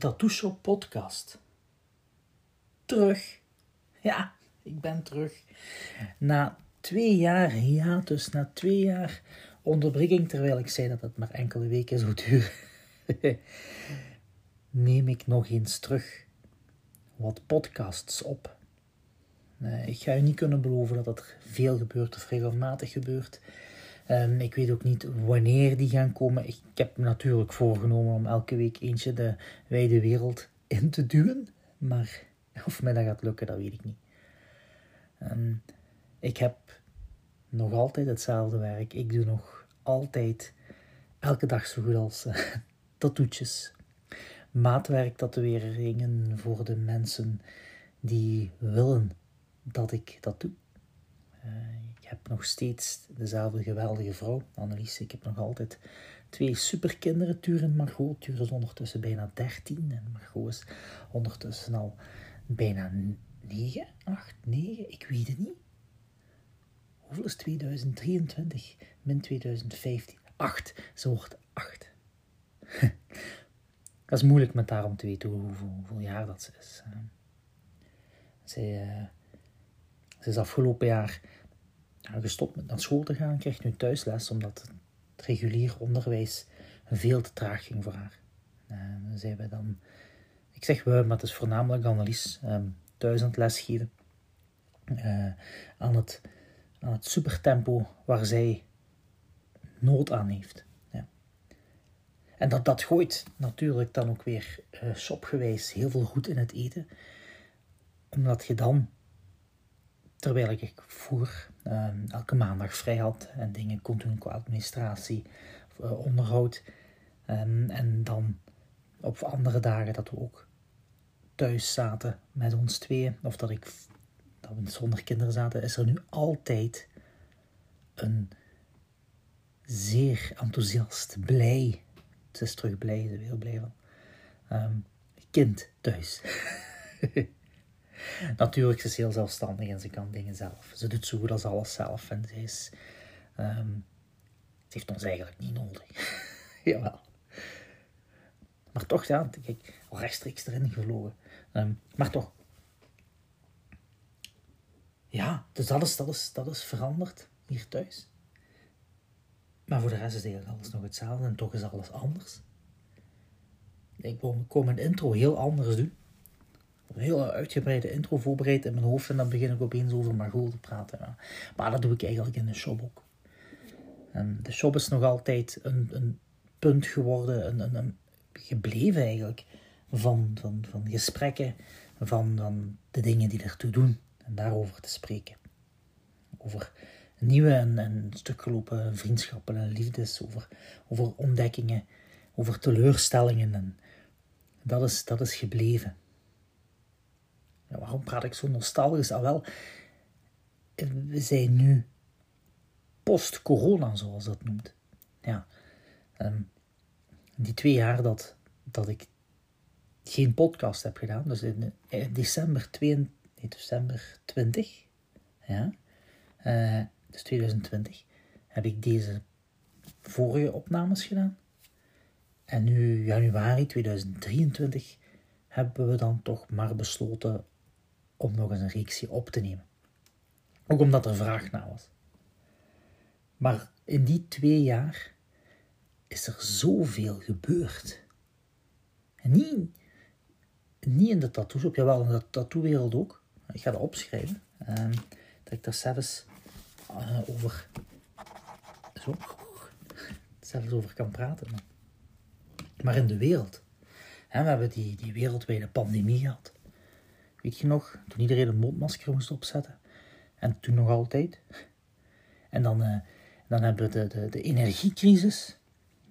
Tattoo Shop podcast. Terug. Ja, ik ben terug. Na twee jaar hiatus, na twee jaar onderbreking, terwijl ik zei dat het maar enkele weken zou duren, neem ik nog eens terug wat podcasts op. Uh, ik ga je niet kunnen beloven dat dat veel gebeurt of regelmatig gebeurt. Um, ik weet ook niet wanneer die gaan komen. Ik, heb me natuurlijk voorgenomen om elke week eentje de wijde wereld in te duwen. Maar of mij dat gaat lukken, dat weet ik niet. Um, ik heb nog altijd hetzelfde werk. Ik doe nog altijd elke dag zo goed als uh, tattoetjes. Maatwerk tatoeëringen voor de mensen die willen dat ik dat doe. Uh, heb nog steeds dezelfde geweldige vrouw, Annelies. Ik heb nog altijd twee superkinderen. Tuur Margot. Tuur is ondertussen bijna 13 en Margot is ondertussen al bijna 9, 8, 9. Ik weet het niet. Hoeveel is 2023 min 2015? 8. Ze wordt 8. dat is moeilijk met haar om te weten hoeveel, hoeveel jaar dat ze is. Zij, uh, ze is afgelopen jaar gestopt met naar school te gaan, krijgt nu thuisles omdat het regulier onderwijs veel te traag ging voor haar. En dan zijn we dan, ik zeg we, maar het is voornamelijk Annelies, um, thuis aan het lesgeven. Uh, aan, het, aan het supertempo waar zij nood aan heeft. Ja. En dat, dat gooit natuurlijk dan ook weer uh, shopgewijs heel veel goed in het eten. Omdat je dan terwijl ik voer ehm, elke maandag vrij had en dingen kon doen qua administratie, uh, onderhoud. Um, en dan op andere dagen dat we ook thuis zaten met ons tweeën, of dat, ik, dat we zonder kinderen zaten, is er nu altijd een zeer enthousiast, blij, ze is terug blij, ze is heel blij van, um, kind thuis. Natuurlijk, ze is heel zelfstandig en ze kan dingen zelf. Ze doet zo goed als alles zelf en ze is... Um, ze heeft ons eigenlijk niet nodig. Jawel. Maar toch, ja, kijk, rechtstreeks erin gevlogen. Um, maar toch. Ja, dus dat is, dat, is, veranderd hier thuis. Maar voor de rest is eigenlijk alles nog hetzelfde en toch is alles anders. Ik kom een intro heel anders doen een heel uitgebreide intro voorbereid in mijn hoofd en dan begin ik opeens over Margot te praten. Maar dat doe ik eigenlijk in de shop ook. En de shop is nog altijd een, een punt geworden, een, een, gebleven eigenlijk, van, van, van gesprekken, van, de dingen die ertoe doen en daarover te spreken. Over nieuwe en, en stuk gelopen vriendschappen en liefdes, over, over ontdekkingen, over teleurstellingen. En dat is, dat is gebleven. Ja, waarom praat ik zo nostalgisch? Ah wel, we zijn nu post-corona, zoals dat noemt. Ja, um, die twee jaar dat, dat ik geen podcast heb gedaan, dus in, december, 2, nee, december 20, ja, uh, dus 2020, heb ik deze vorige opnames gedaan. En nu, januari 2023, hebben we dan toch maar besloten om nog eens een reeksje op te nemen. Ook omdat er vraag naar was. Maar in die twee jaar is er zoveel gebeurd. En niet, niet in de tattoo-shop, jawel, in de tattoo-wereld ook. Ik ga dat opschrijven. Um, dat ik daar zelfs uh, over, zo, zelfs over kan praten. Maar in de wereld. Hè, we hebben die, die wereldwijde pandemie gehad. Weet je nog, toen iedereen een mondmasker moest opzetten. En toen nog altijd. En dan, uh, dan hebben we de, de, de energiecrisis.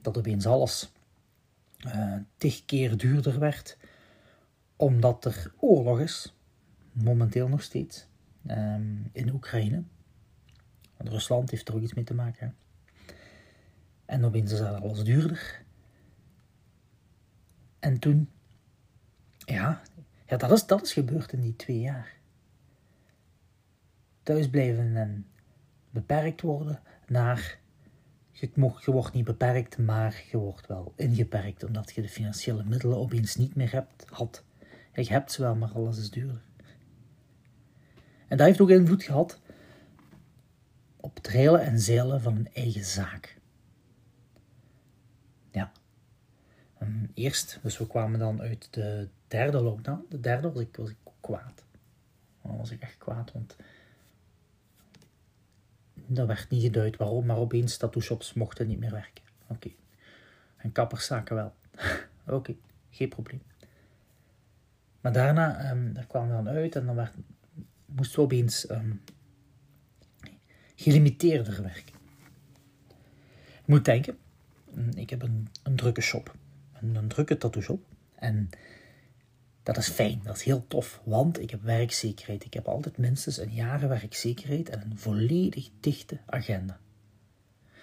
Dat opeens alles uh, tig keer duurder werd. Omdat er oorlog is. Momenteel nog steeds. Um, in Oekraïne. Rusland heeft er ook iets mee te maken. En opeens is alles duurder. En toen, ja, ja, dat is, dat is gebeurd in die twee jaar. Thuisblijven en beperkt worden naar je, wordt niet beperkt, maar je wordt wel ingeperkt omdat je de financiële middelen opeens niet meer hebt, had. Je hebt ze wel, maar alles is duurder. En dat heeft ook invloed gehad op het reilen en zeilen van een eigen zaak. Ja. Ehm, eerst, dus we kwamen dan uit de derde lockdown. De derde was ik, was ik kwaad. Dan was ik echt kwaad, want dat werd niet geduid waarom, maar opeens tattoo-shops mochten niet meer werken. Oké. En kapperszaken wel. Oké, geen probleem. Maar daarna, um, daar kwamen we dan uit en dan werd, moesten we opeens um, gelimiteerder werken. Ik moet denken, ik heb een, een drukke shop. Een, een drukke tattoo shop. En dat is fijn, dat is heel tof, want ik heb werkzekerheid. Ik heb altijd minstens een jaar werkzekerheid en een volledig dichte agenda.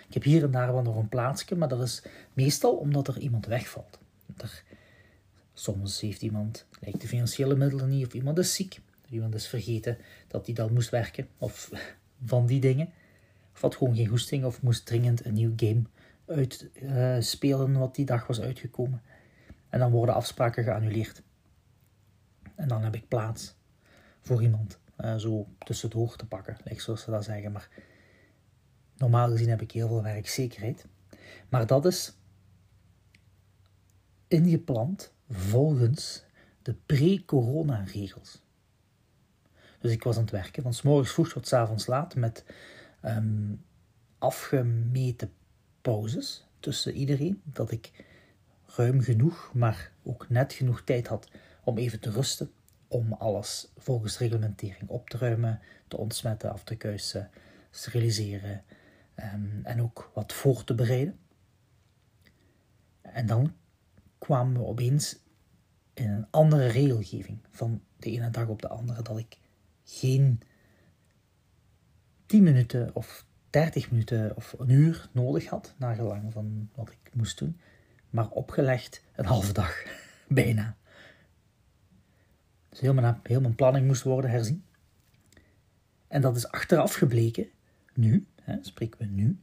Ik heb hier en daar wel nog een plaatsje, maar dat is meestal omdat er iemand wegvalt. Soms heeft iemand, lijkt de financiële middelen niet, of iemand is ziek, of iemand is vergeten dat hij dan moest werken, of van die dingen. Of had gewoon geen goesting, of moest dringend een nieuw game uitspelen uh, wat die dag was uitgekomen. En dan worden afspraken geannuleerd. En dan heb ik plaats voor iemand uh, zo tussendoor te pakken, like zoals ze dat zeggen. Maar normaal gezien heb ik heel veel werkzekerheid. Maar dat is ingepland volgens de pre-corona-regels. Dus ik was aan het werken van s morgens vroeg tot s avonds laat met um, afgemeten pauzes tussen iedereen. Dat ik ruim genoeg, maar ook net genoeg tijd had om even te rusten, om alles volgens reglementering op te ruimen, te ontsmetten, af te kuisen, steriliseren um, en ook wat voor te bereiden. En dan kwamen we opeens in een andere regelgeving van de ene dag op de andere, dat ik geen 10 minuten of 30 minuten of een uur nodig had, naar gelang van wat ik moest doen, maar opgelegd een halve dag, bijna. Dus heel mijn, mijn planning moest worden herzien. En dat is achteraf gebleken, nu, hè, spreken we nu,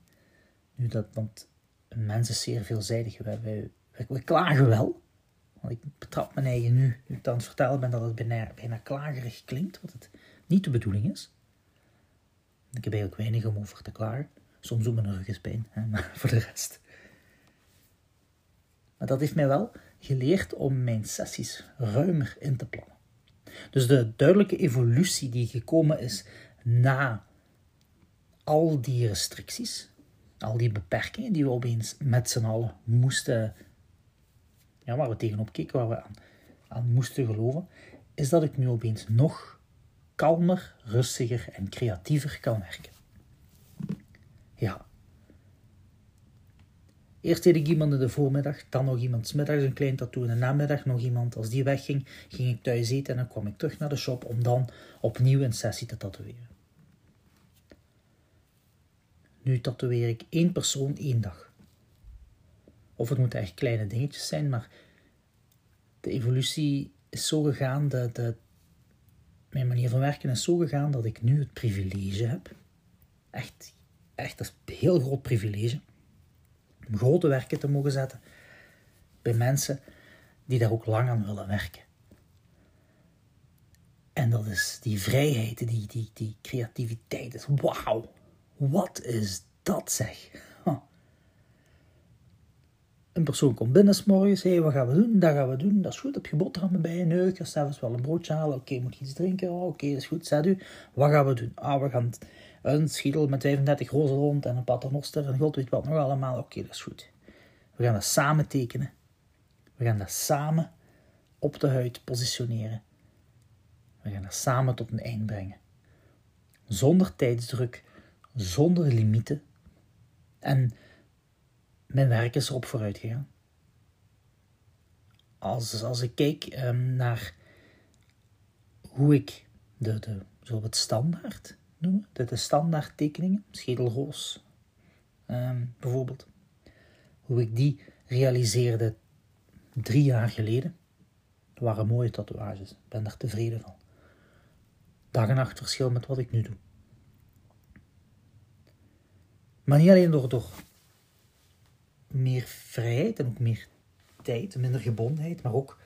nu dat, want een mens is zeer veelzijdig. We, we, klagen wel, want ik betrap mijn eigen nu, nu ik aan het vertellen ben, dat het bijna, bijna klagerig klinkt, wat het niet de bedoeling is. Ik heb eigenlijk weinig om over te klagen. Soms doet mijn rug eens pijn, hè, maar voor de rest. Maar dat heeft mij wel geleerd om mijn sessies ruimer in te plannen. Dus de duidelijke evolutie die gekomen is na al die restricties, al die beperkingen die we opeens met z'n allen moesten, ja, waar we tegenop keken, waar we aan, aan moesten geloven, is dat ik nu opeens nog kalmer, rustiger en creatiever kan werken. Ja, Eerst deed ik iemand in de voormiddag, dan nog iemand smiddags een klein tattoo. In de namiddag nog iemand. Als die wegging, ging ik thuis eten en dan kwam ik terug naar de shop om dan opnieuw een sessie te tatoeëren. Nu tatoeëer ik één persoon één dag. Of het moeten echt kleine dingetjes zijn, maar de evolutie is zo gegaan, de, mijn manier van werken is zo gegaan dat ik nu het privilege heb. Echt, echt, dat is een heel groot privilege om grote werken te mogen zetten bij mensen die daar ook lang aan willen werken. En dat is die vrijheid, die, die, die creativiteit. Wauw, wat is dat zeg? Een persoon komt binnen s'morgens, hé, hey, wat gaan we doen? Dat gaan we doen, dat is goed. Heb je boterhammen bij je? Ik ga zelfs wel een broodje halen. Oké, moet je iets drinken? Oh, Oké, dat is goed. Zet u, wat gaan we doen? Ah, we gaan een schedel met 35 rozen rond en een paternoster en god weet wat nog allemaal. Oké, dat is goed. We gaan dat samen tekenen. We gaan dat samen op de huid positioneren. We gaan dat samen tot een eind brengen. Zonder tijdsdruk, zonder limieten. En mijn werk is erop vooruit gegaan. Als, als ik kijk um, naar hoe ik de, de, zo standaard noemen. Dit is standaard tekeningen, schedelroos um, bijvoorbeeld. Hoe ik die realiseerde drie jaar geleden. Dat waren mooie tatoeages. Ik ben daar tevreden van. Dag en nacht verschil met wat ik nu doe. Maar niet alleen door, door meer vrijheid en ook meer tijd, minder gebondenheid, maar ook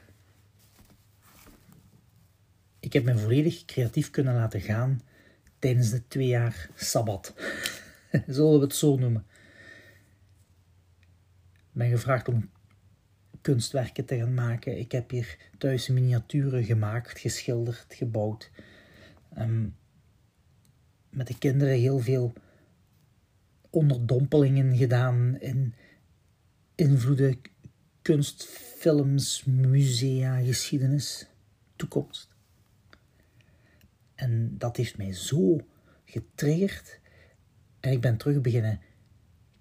ik heb me volledig creatief kunnen laten gaan tijdens de twee jaar sabbat. Zullen we het zo noemen. Ik ben gevraagd om kunstwerken te gaan maken. Ik heb hier thuis miniaturen gemaakt, geschilderd, gebouwd. Um, met de kinderen heel veel onderdompelingen gedaan in invloeden, kunst, films, musea, geschiedenis, toekomst. En dat heeft mij zo getriggerd. En ik ben terug beginnen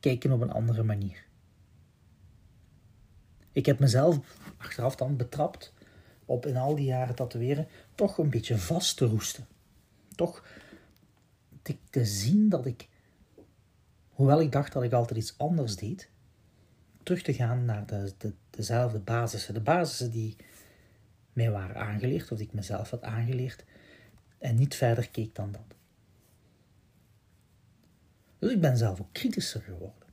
kijken op een andere manier. Ik heb mezelf achteraf dan betrapt op in al die jaren tatoeëren toch een beetje vast te roesten. Toch te, zien dat ik, hoewel ik dacht dat ik altijd iets anders deed, terug te gaan naar de, de, dezelfde basissen. De basissen die mij waren aangeleerd, of die ik mezelf had aangeleerd, en niet verder keek dan dat. Dus ik ben zelf ook kritischer geworden.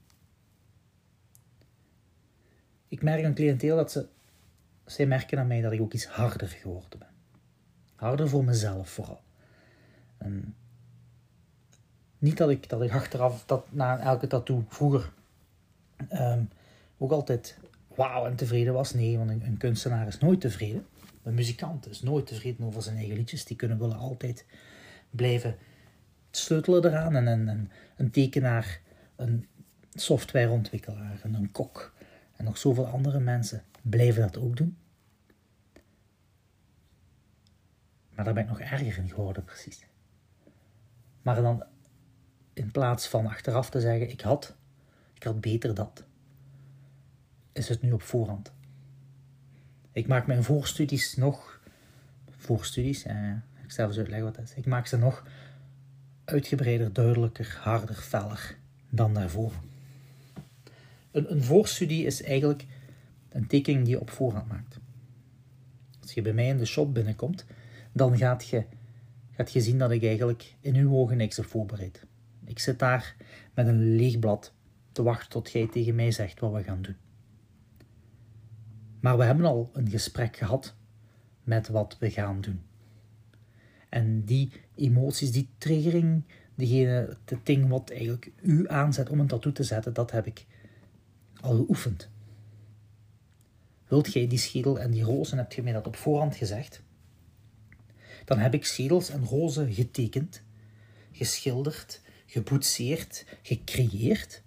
Ik merk een cliënteel dat ze, zij merken aan mij dat ik ook iets harder geworden ben. Harder voor mezelf vooral. En niet dat ik, dat ik achteraf, dat na elke tattoo vroeger um, ook altijd wauw en tevreden was. Nee, want een, kunstenaar is nooit tevreden. Een muzikant is nooit tevreden over zijn eigen liedjes. Die kunnen willen altijd blijven sleutelen eraan. En een, een tekenaar, een softwareontwikkelaar, en een kok en nog zoveel andere mensen blijven dat ook doen. Maar daar ben ik nog erger in geworden, precies. Maar dan in plaats van achteraf te zeggen: ik had, ik had beter dat, is het nu op voorhand. Ik maak mijn voorstudies nog, voorstudies, eh, ik zal eens uitleggen wat dat is. Ik maak ze nog uitgebreider, duidelijker, harder, feller dan daarvoor. Een, een voorstudie is eigenlijk een tekening die je op voorhand maakt. Als je bij mij in de shop binnenkomt, dan gaat je, gaat je zien dat ik eigenlijk in uw ogen niks heb voorbereid. Ik zit daar met een leeg blad te wachten tot jij tegen mij zegt wat we gaan doen. Maar we hebben al een gesprek gehad met wat we gaan doen. En die emoties, die triggering, diegene, het ding wat eigenlijk u aanzet om een tattoo te zetten, dat heb ik al geoefend. Wilt jij die schedel en die rozen, heb je mij dat op voorhand gezegd? Dan heb ik schedels en rozen getekend, geschilderd, geboetseerd, gecreëerd.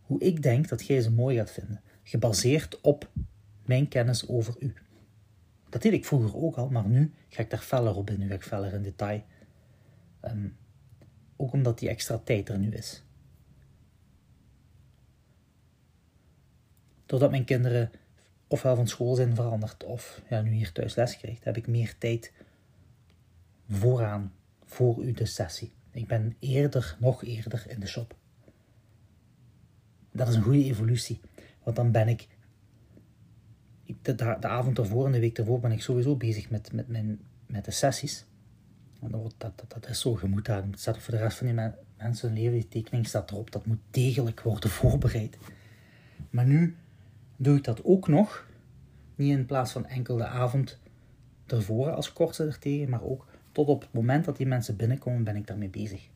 Hoe ik denk dat jij ze mooi gaat vinden, gebaseerd op mijn kennis over u. Dat deed ik vroeger ook al, maar nu ga ik daar feller op in, nu ga ik feller in detail. Ehm, ook omdat die extra tijd er nu is. Doordat mijn kinderen ofwel van school zijn veranderd of ja, nu hier thuis les krijgt, heb ik meer tijd vooraan voor u de sessie. Ik ben eerder, nog eerder in de shop. Dat is een goede evolutie, want dan ben ik de, de, de, avond ervoor en de week ervoor ben ik sowieso bezig met, met, mijn, met de sessies. En dat, dat, dat is zo, je moet daar, staat voor de rest van die mensen leven, die tekening staat erop, dat moet degelijk worden voorbereid. Maar nu doe ik dat ook nog, niet in plaats van enkel de avond ervoor als kortste tegen, maar ook tot op het moment dat die mensen binnenkomen, ben ik daarmee bezig.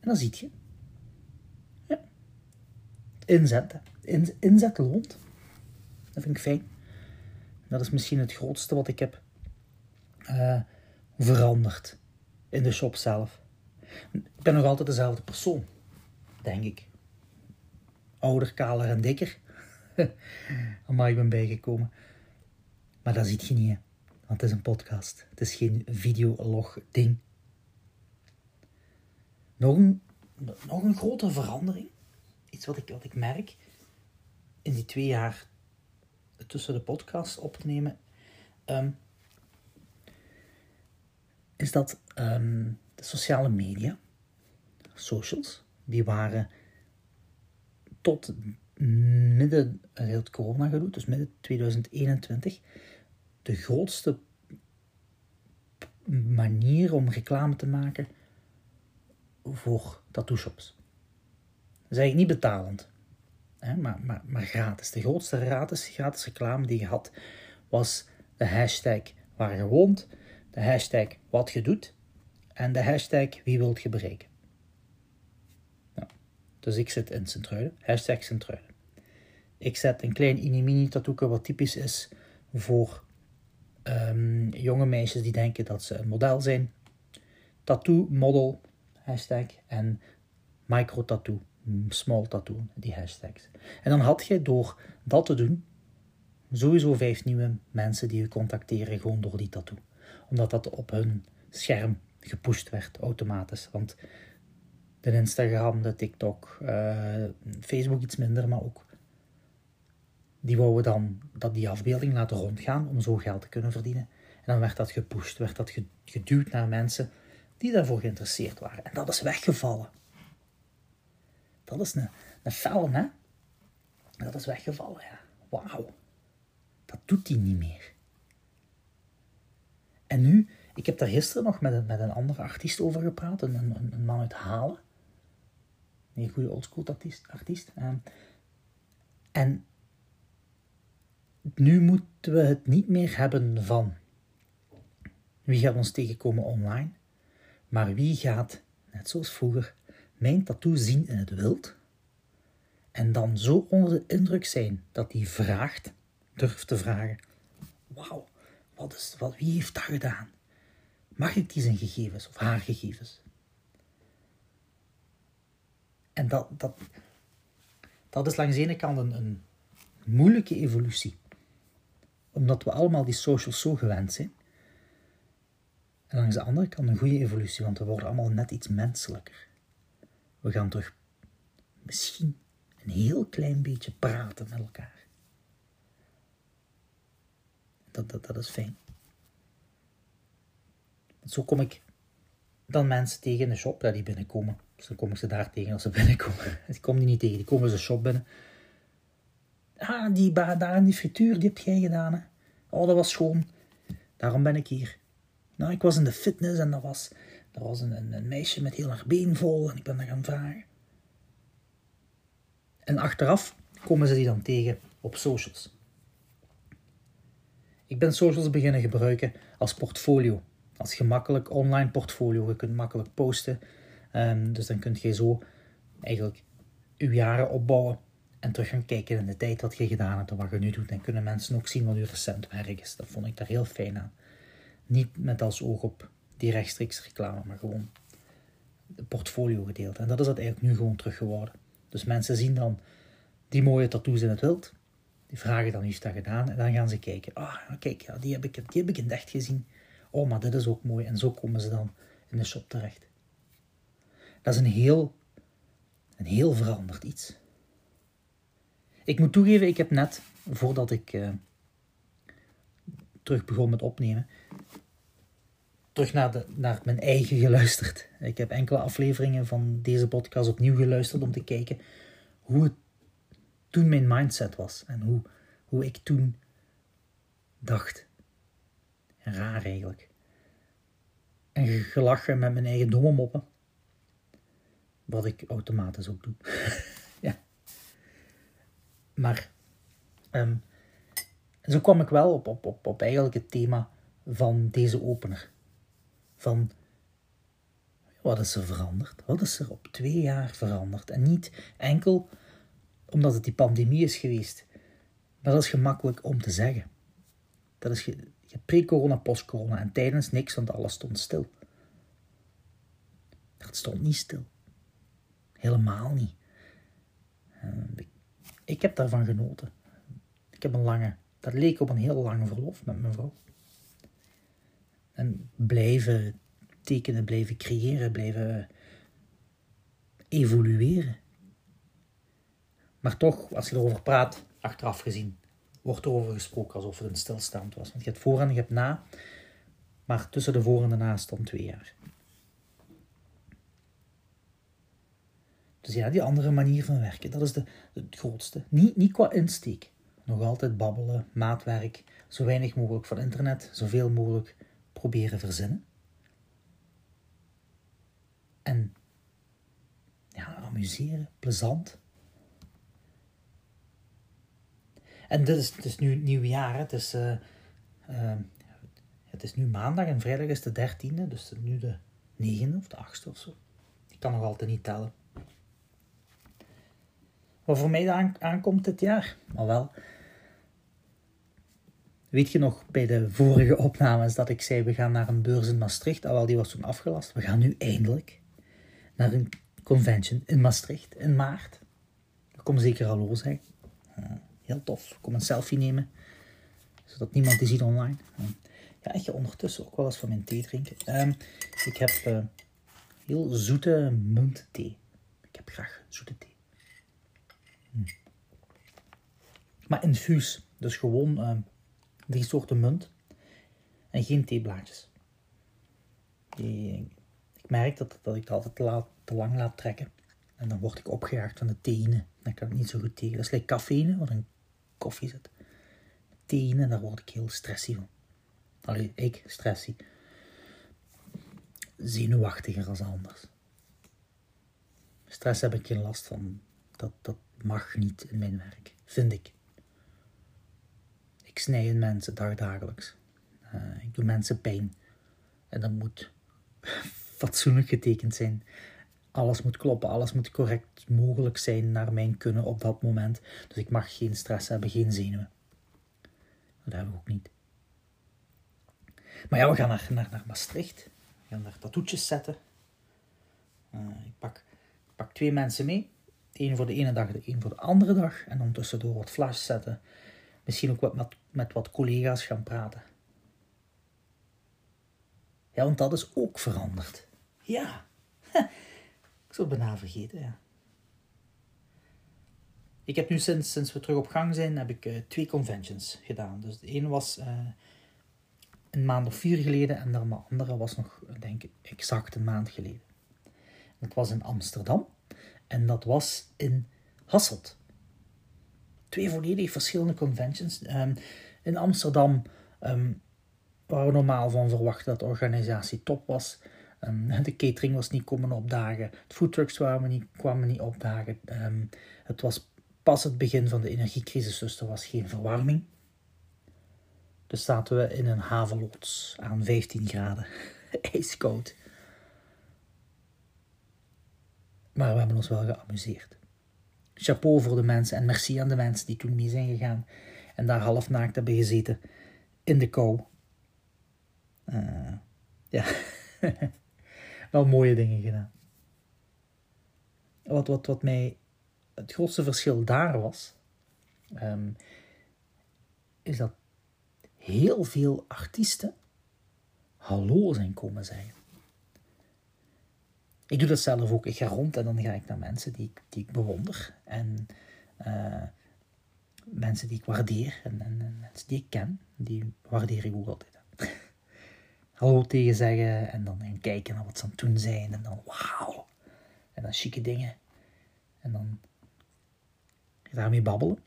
En dan zie je. Inzetten. In, inzet loont. Dat vind ik fijn. Dat is misschien het grootste wat ik heb uh, veranderd in de shop zelf. Ik ben nog altijd dezelfde persoon, denk ik. Ouder, kaler en dikker. maar ik ben bijgekomen. Maar dat ziet je niet, want het is een podcast. Het is geen videolog ding. Nog nog een grote verandering. Iets wat ik, wat ik merk in die twee jaar tussen de podcast op te nemen. Ehm, is dat ehm, de sociale media, socials, die waren tot midden het corona gedoe, dus midden 2021, de grootste manier om reclame te maken voor tattoo shops. Is eigenlijk niet betalend, hè, maar, maar, maar gratis. De grootste gratis, gratis reclame die je had was de hashtag waar je woont, de hashtag wat je doet en de hashtag wie wilt je bereiken. Nou, dus ik zit in Sint-Truiden, hashtag. Ik zet een klein mini tattoo wat typisch is voor um, jonge meisjes die denken dat ze een model zijn. Tattoo model hashtag en micro tattoo, small tattoo, die hashtags. En dan had je door dat te doen sowieso vijf nieuwe mensen die je contacteren gewoon door die tattoo. Omdat dat op hun scherm gepusht werd automatisch. Want de Instagram, de TikTok, uh, Facebook iets minder, maar ook die wouden dan dat die afbeelding laten rondgaan om zo geld te kunnen verdienen. En dan werd dat gepusht, werd dat geduwd naar mensen die daarvoor geïnteresseerd waren. En dat is weggevallen. Dat is een, een film, hè? Dat is weggevallen, ja. Wauw. Dat doet hij niet meer. En nu, ik heb daar gisteren nog met een, met een andere artiest over gepraat, een, een, man uit Halen. Een goede oldschool artiest. artiest. Ehm, en nu moeten we het niet meer hebben van wie gaat ons tegenkomen online, maar wie gaat, net zoals vroeger, mijn tattoo zien in het wild en dan zo onder de indruk zijn dat hij vraagt, durft te vragen: Wauw, wat is, wat, wie heeft dat gedaan? Mag ik die zijn gegevens of haar gegevens? En dat, dat, dat is langs de ene kant een, een moeilijke evolutie omdat we allemaal die socials zo gewend zijn. En langs de andere kant een goede evolutie, want we worden allemaal net iets menselijker. We gaan terug misschien een heel klein beetje praten met elkaar. Dat, dat, dat is fijn. Zo kom ik dan mensen tegen in de shop dat die binnenkomen. Dus dan kom ik ze daar tegen als ze binnenkomen. Ik kom die niet tegen, die komen ze shop binnen. Ah, die daar in die frituur, die heb jij gedaan, hè? Oh, dat was schoon. Daarom ben ik hier. Nou, ik was in de fitness en dat was, dat was een, meisje met heel haar been vol en ik ben daar gaan vragen. En achteraf komen ze die dan tegen op socials. Ik ben socials beginnen gebruiken als portfolio. Als gemakkelijk online portfolio. Je kunt makkelijk posten. Um, dus dan kunt je zo eigenlijk je jaren opbouwen en terug gaan kijken in de tijd wat je gedaan hebt en wat je nu doet. En kunnen mensen ook zien wat je recent werk is. Dat vond ik daar heel fijn aan. Niet met als oog op die rechtstreeks reclame, maar gewoon het portfolio gedeeld. En dat is dat eigenlijk nu gewoon terug geworden. Dus mensen zien dan die mooie tattoos in het wild. Die vragen dan wie heeft dat gedaan. En dan gaan ze kijken. Ah, kijk, ja, die, heb ik, die heb ik in echt gezien. Oh, maar dit is ook mooi. En zo komen ze dan in de shop terecht. Dat is een heel, een heel veranderd iets. Ik moet toegeven, ik heb net, voordat ik uh, terug begon met opnemen, terug naar, naar mijn eigen geluisterd. Ik heb enkele afleveringen van deze podcast opnieuw geluisterd om te kijken hoe het toen mijn mindset was en hoe, hoe ik toen dacht. Raar eigenlijk. En gelachen met mijn eigen domme moppen. Wat ik automatisch ook doe. Maar um, zo kwam ik wel op, op, op, op eigenlijk het thema van deze opener. Van wat is er veranderd? Wat is er op twee jaar veranderd? En niet enkel omdat het die pandemie is geweest. Maar dat is gemakkelijk om te zeggen. Dat is pre-corona, post-corona en tijdens niks, want alles stond stil. Het stond niet stil. Helemaal niet. Uh, ik heb daarvan genoten. Ik heb een lange, dat leek op een heel lang verlof met mijn vrouw. En blijven tekenen, blijven creëren, blijven evolueren. Maar toch, als je erover praat, achteraf gezien, wordt er over gesproken alsof het een stilstand was. Want je hebt voor en je hebt na, maar tussen de voor en de na stond twee jaar. Dus ja, die andere manier van werken, dat is de, het grootste. Niet, niet qua insteek. Nog altijd babbelen, maatwerk, zo weinig mogelijk van internet, zoveel mogelijk proberen verzinnen. En ja, amuseren, plezant. En dit is, het is nu nieuwjaar, het is, uh, het is nu maandag en vrijdag is de dertiende, dus nu de negende of de achtste of zo. Ik kan nog altijd niet tellen. Wat voor mij aankomt dit jaar, maar wel. Weet je nog bij de vorige opnames dat ik zei we gaan naar een beurs in Maastricht? Alhoewel, die was toen afgelast. We gaan nu eindelijk naar een convention in Maastricht in maart. Ik kom zeker hallo zeggen. heel tof. Kom een selfie nemen. Zodat niemand die ziet online. Ja, ik ga ondertussen ook wel eens van mijn thee drinken. Ehm, ik heb uh, heel zoete muntthee. Ik heb graag zoete thee. Hm. Maar infuus. Dus gewoon uh, drie soorten munt. En geen theeblaadjes. Ik merk dat, dat ik het altijd te, lang laat trekken. En dan word ik opgejaagd van de theïne. Dan kan ik niet zo goed tegen. Dat is like cafeïne, wat in koffie zit. Theïne, daar word ik heel stressy van. Allee, ik stressy. Zenuwachtiger als anders. Stress heb ik geen last van. Dat, dat mag niet in mijn werk, vind ik. Ik snij mensen dagdagelijks. Uh, ik doe mensen pijn. En dat moet fatsoenlijk getekend zijn. Alles moet kloppen, alles moet correct mogelijk zijn naar mijn kunnen op dat moment. Dus ik mag geen stress hebben, geen zenuwen. Dat hebben we ook niet. Maar ja, we gaan naar, naar, naar Maastricht. We gaan daar tattoetjes zetten. Uh, ik, pak, ik pak twee mensen mee. Eén voor de ene dag, de één voor de andere dag. En dan tussendoor wat flash zetten. Misschien ook wat met, met wat collega's gaan praten. Ja, want dat is ook veranderd. Ja. Ik zou het bijna vergeten, ja. Ik heb nu sinds, sinds we terug op gang zijn, heb ik uh, twee conventions gedaan. Dus de ene was uh, een maand of vier geleden en de andere was nog, denk ik, exact een maand geleden. Dat was in Amsterdam en dat was in Hasselt. Twee volledig verschillende conventions. Um, in Amsterdam um, waar we normaal van verwachten dat de organisatie top was. Um, de catering was niet komen opdagen. De foodtrucks kwamen niet, kwamen niet opdagen. Het was pas het begin van de energiecrisis, dus er was geen verwarming. Dus zaten we in een havenloods aan 15 graden. Ijskoud. Maar we hebben ons wel geamuseerd. Chapeau voor de mensen en merci aan de mensen die toen mee zijn gegaan en daar half naakt hebben gezeten in de kou. Uh, ja, wel mooie dingen gedaan. Wat, wat, wat mij het grootste verschil daar was, um, is dat heel veel artiesten hallo zijn komen zeggen. Ik doe dat zelf ook. Ik ga rond en dan ga ik naar mensen die ik, die ik bewonder. En uh, mensen die ik waardeer. En, en, en, mensen die ik ken, die waardeer ik ook altijd. hallo tegen zeggen en dan gaan kijken naar wat ze aan het doen zijn en dan wauw. En dan chique dingen. En dan daarmee babbelen.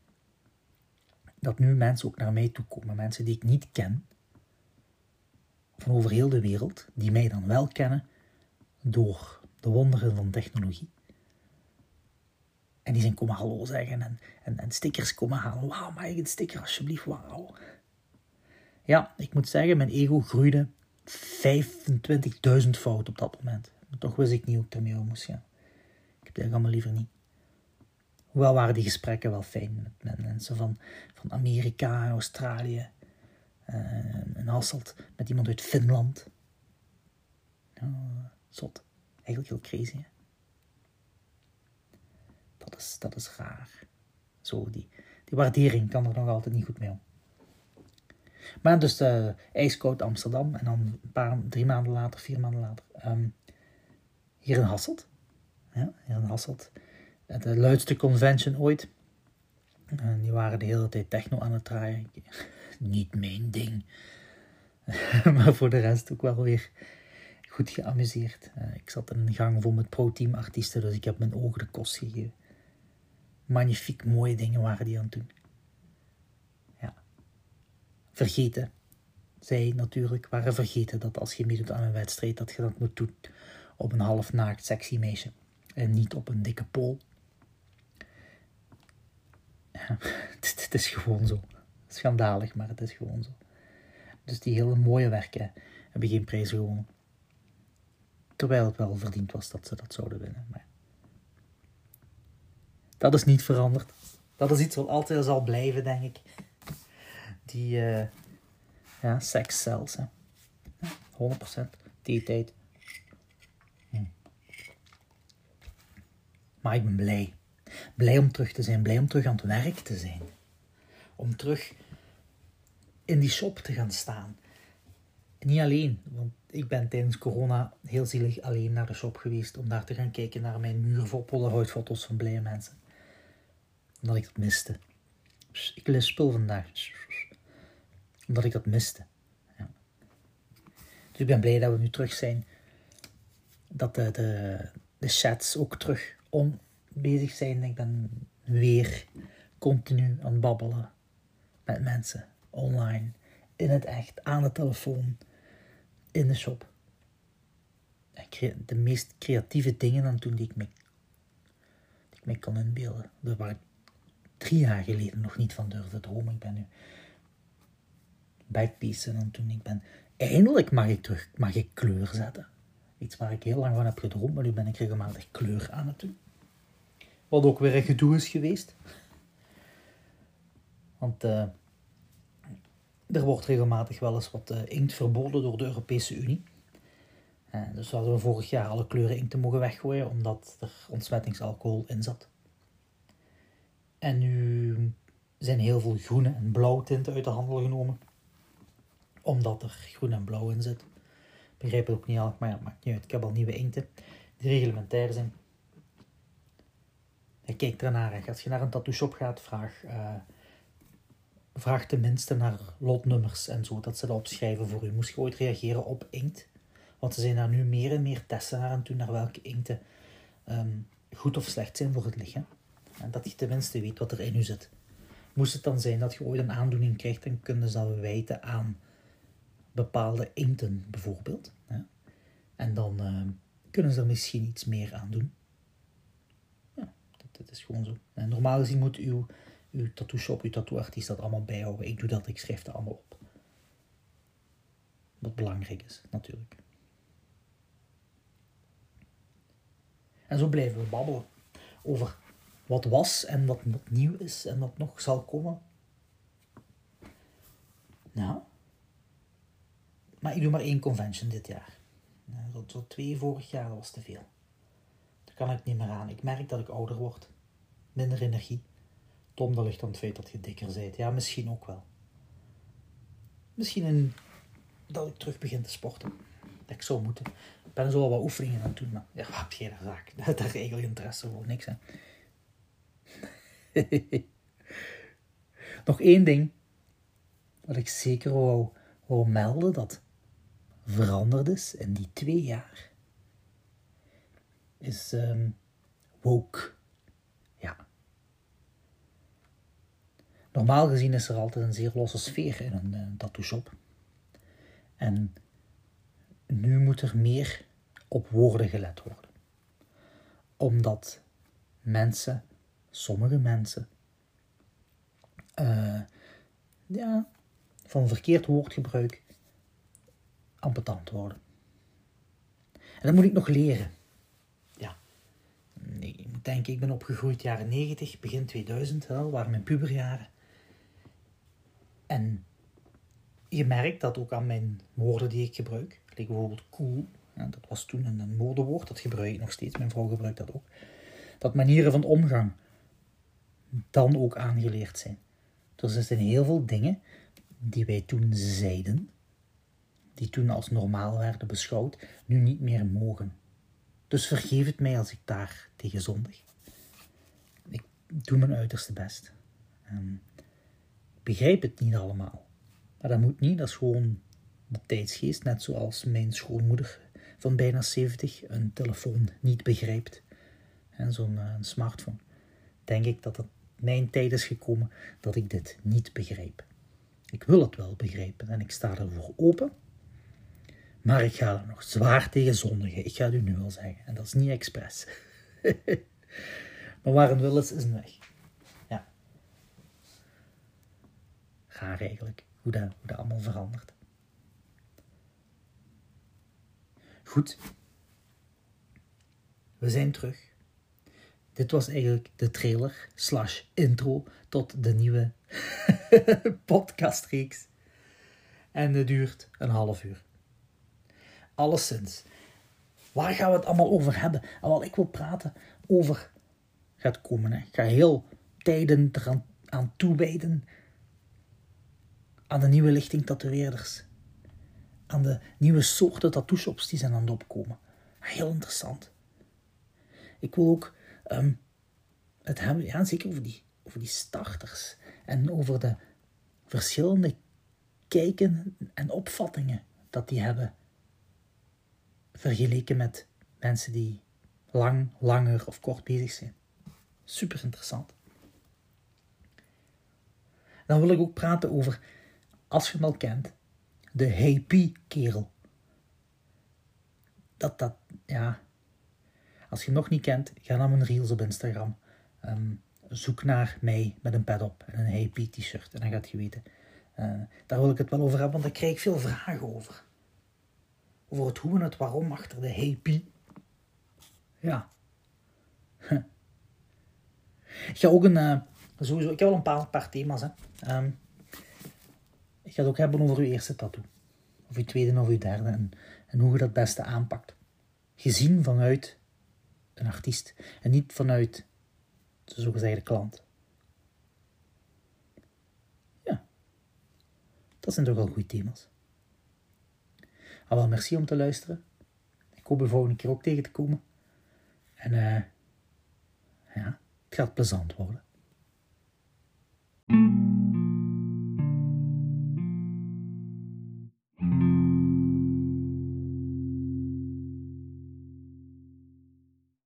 Dat nu mensen ook naar mij toe komen, mensen die ik niet ken, van over heel de wereld, die mij dan wel kennen door de wonderen van technologie. En die zijn komen hallo zeggen en, en, en stickers komen halen. Wauw, ik een sticker alsjeblieft? Wauw. Ja, ik moet zeggen, mijn ego groeide 25.000 fout op dat moment. Toch wist ik niet hoe ik ermee om moest gaan. Ik heb eigenlijk allemaal liever niet. Hoewel waren die gesprekken wel fijn met, mensen van, van Amerika, Australië, uh, en Hasselt, met iemand uit Finland. zot. Eigenlijk heel crazy. Dat, is, dat is raar. Zo, die, die waardering kan er nog altijd niet goed mee om. Maar dus uh, ijskoud Amsterdam en dan een paar, drie maanden later, vier maanden later, um, hier in Hasselt. Ja, hier in Hasselt. De luidste convention ooit. En die waren de hele tijd techno aan het draaien. Niet mijn ding. maar voor de rest ook wel weer goed geamuseerd. Uh, ik zat in een gang vol met pro-team artiesten, dus ik heb mijn ogen de kost gegeven. Magnifiek mooie dingen waren die aan het doen vergeten. Zij natuurlijk waren vergeten dat als je meedoet aan een wedstrijd, dat je dat moet doen op een half naakt sexy meisje. en niet op een dikke pol. Ja, het, is gewoon zo. Schandalig, maar het is gewoon zo. Dus die hele mooie werken hebben geen prijs gewonnen. Terwijl het wel verdiend was dat ze dat zouden winnen. Maar dat is niet veranderd. Dat is iets wat altijd zal blijven, denk ik. Die uh, ja, sex cells. Hè. 100% die tijd. Hm. Maar ik ben blij. Blij om terug te zijn. Blij om terug aan het werk te zijn. Om terug in die shop te gaan staan. Niet alleen, want ik ben tijdens corona heel zielig alleen naar de shop geweest om daar te gaan kijken naar mijn muur vol Polaroid-foto's van blije mensen. Omdat ik dat miste. Ik lees spul vandaag. Omdat ik dat miste. Ja. Dus ik ben blij dat we nu terug zijn. Dat de, de, de chats ook terug om bezig zijn. Ik ben weer continu aan het babbelen met mensen online, in het echt, aan de telefoon, in de shop. De meest creatieve dingen aan toen die ik me, die ik me kan inbeelden. Dat waar ik drie jaar geleden nog niet van durfde dromen. Ik ben nu backpieces aan toen ik ben... Eindelijk mag ik terug, mag ik kleur zetten. Iets waar ik heel lang van heb gedroomd, maar nu ben ik regelmatig kleur aan het doen. Wat ook weer een gedoe is geweest. Want uh, er wordt regelmatig wel eens wat uh, inkt verboden door de Europese Unie. Uh, dus hadden we vorig jaar alle kleuren inkt te mogen weggooien, omdat er ontsmettingsalcohol in zat. En nu zijn heel veel groene en blauwe tinten uit de handel genomen. Omdat er groen en blauw in zit. Ik begrijp het ook niet al, maar ja, maakt niet uit. Ik heb al nieuwe inkten die reglementair zijn. Je kijkt ernaar. Als je naar een tattoo shop gaat, vraag, uh, vraag tenminste naar lotnummers en zo, dat ze dat opschrijven voor u. Moest je ooit reageren op inkt? Want ze zijn daar nu meer en meer testen naar en doen naar welke inkten ehm, goed of slecht zijn voor het lichaam. En dat je tenminste weet wat er in u zit. Moest het dan zijn dat je ooit een aandoening krijgt, dan kunnen ze dat wijten aan bepaalde inkten bijvoorbeeld. En dan ehm, kunnen ze er misschien iets meer aan doen. Het is gewoon zo. En normaal gezien moet uw, uw tattoo shop, uw tattooartiest dat allemaal bijhouden. Ik doe dat, ik schrijf dat allemaal op. Wat belangrijk is, natuurlijk. En zo blijven we babbelen over wat was en wat nieuw is en wat nog zal komen. Nou, maar ik doe maar één convention dit jaar. Zo, twee vorig jaar was te veel kan ik niet meer aan. Ik merk dat ik ouder word. Minder energie. Tom, dat ligt aan het feit dat je dikker bent. Ja, misschien ook wel. Misschien dat ik terug begin te sporten. Dat ik zou moeten. Ik ben zo al wat oefeningen aan het doen, maar ja, heb je daar zaak. Dat is eigenlijk interesse voor niks, hè. Nog één ding wat ik zeker wou, melden dat veranderd is in die twee jaar is um, woke. Ja. Normaal gezien is er altijd een zeer losse sfeer in een, een tattoo shop. En nu moet er meer op woorden gelet worden. Omdat mensen, sommige mensen, uh, ja, van verkeerd woordgebruik ambetant worden. En dat moet ik nog leren ik denk, ik ben opgegroeid jaren 90, begin 2000, dat waren mijn puberjaren. En je merkt dat ook aan mijn woorden die ik gebruik. Like bijvoorbeeld cool, dat was toen een modewoord, dat gebruik ik nog steeds, mijn vrouw gebruikt dat ook. Dat manieren van omgang dan ook aangeleerd zijn. Dus er zijn heel veel dingen die wij toen zeiden, die toen als normaal werden beschouwd, nu niet meer mogen. Dus vergeef het mij als ik daar tegen zondig. Ik doe mijn uiterste best. Ik begrijp het niet allemaal. Maar dat moet niet, dat is gewoon de tijdsgeest. Net zoals mijn schoonmoeder van bijna 70 een telefoon niet begrijpt. En zo'n uh, smartphone. Denk ik dat het mijn tijd is gekomen dat ik dit niet begrijp. Ik wil het wel begrijpen en ik sta ervoor open. Maar ik ga er nog zwaar tegen zondigen. Ik ga het u nu al zeggen. En dat is niet expres. maar waar een wil is, is een weg. Ja. Eigenlijk, hoe dat, hoe dat allemaal verandert. Goed. We zijn terug. Dit was eigenlijk de trailer slash intro tot de nieuwe podcastreeks. En het duurt een half uur. Alleszins, waar gaan we het allemaal over hebben? En wat ik wil praten over gaat komen. Hè. Ik ga heel tijden eraan aan toewijden aan de nieuwe lichting tatoeëerders. Aan de nieuwe soorten tattoo-shops die zijn aan het opkomen. Heel interessant. Ik wil ook ehm, het hebben, ja, zeker over die, over die starters. En over de verschillende kijken en opvattingen dat die hebben. Vergeleken met mensen die lang, langer of kort bezig zijn. Super interessant. Dan wil ik ook praten over, als je hem al kent, de Hey kerel Dat, dat, ja. Als je hem nog niet kent, ga naar mijn reels op Instagram. Ehm, zoek naar mij met een pad op en een Hey t-shirt. En dan gaat je weten. Uh, daar wil ik het wel over hebben, want daar krijg ik veel vragen over. Over het hoe en het waarom achter de Hey Ja. Ik ga ook een, uh, sowieso, ik heb wel een paar, paar thema's. Hè. Um, ik ga het ook hebben over uw eerste tattoo. Of uw tweede of uw derde. En, hoe je dat beste aanpakt. Gezien vanuit een artiest. En niet vanuit de zogezegde klant. Ja. Dat zijn toch wel goede thema's. Al wel, merci om te luisteren. Ik hoop de volgende keer ook tegen te komen. En uh, ja... Het gaat plezant worden.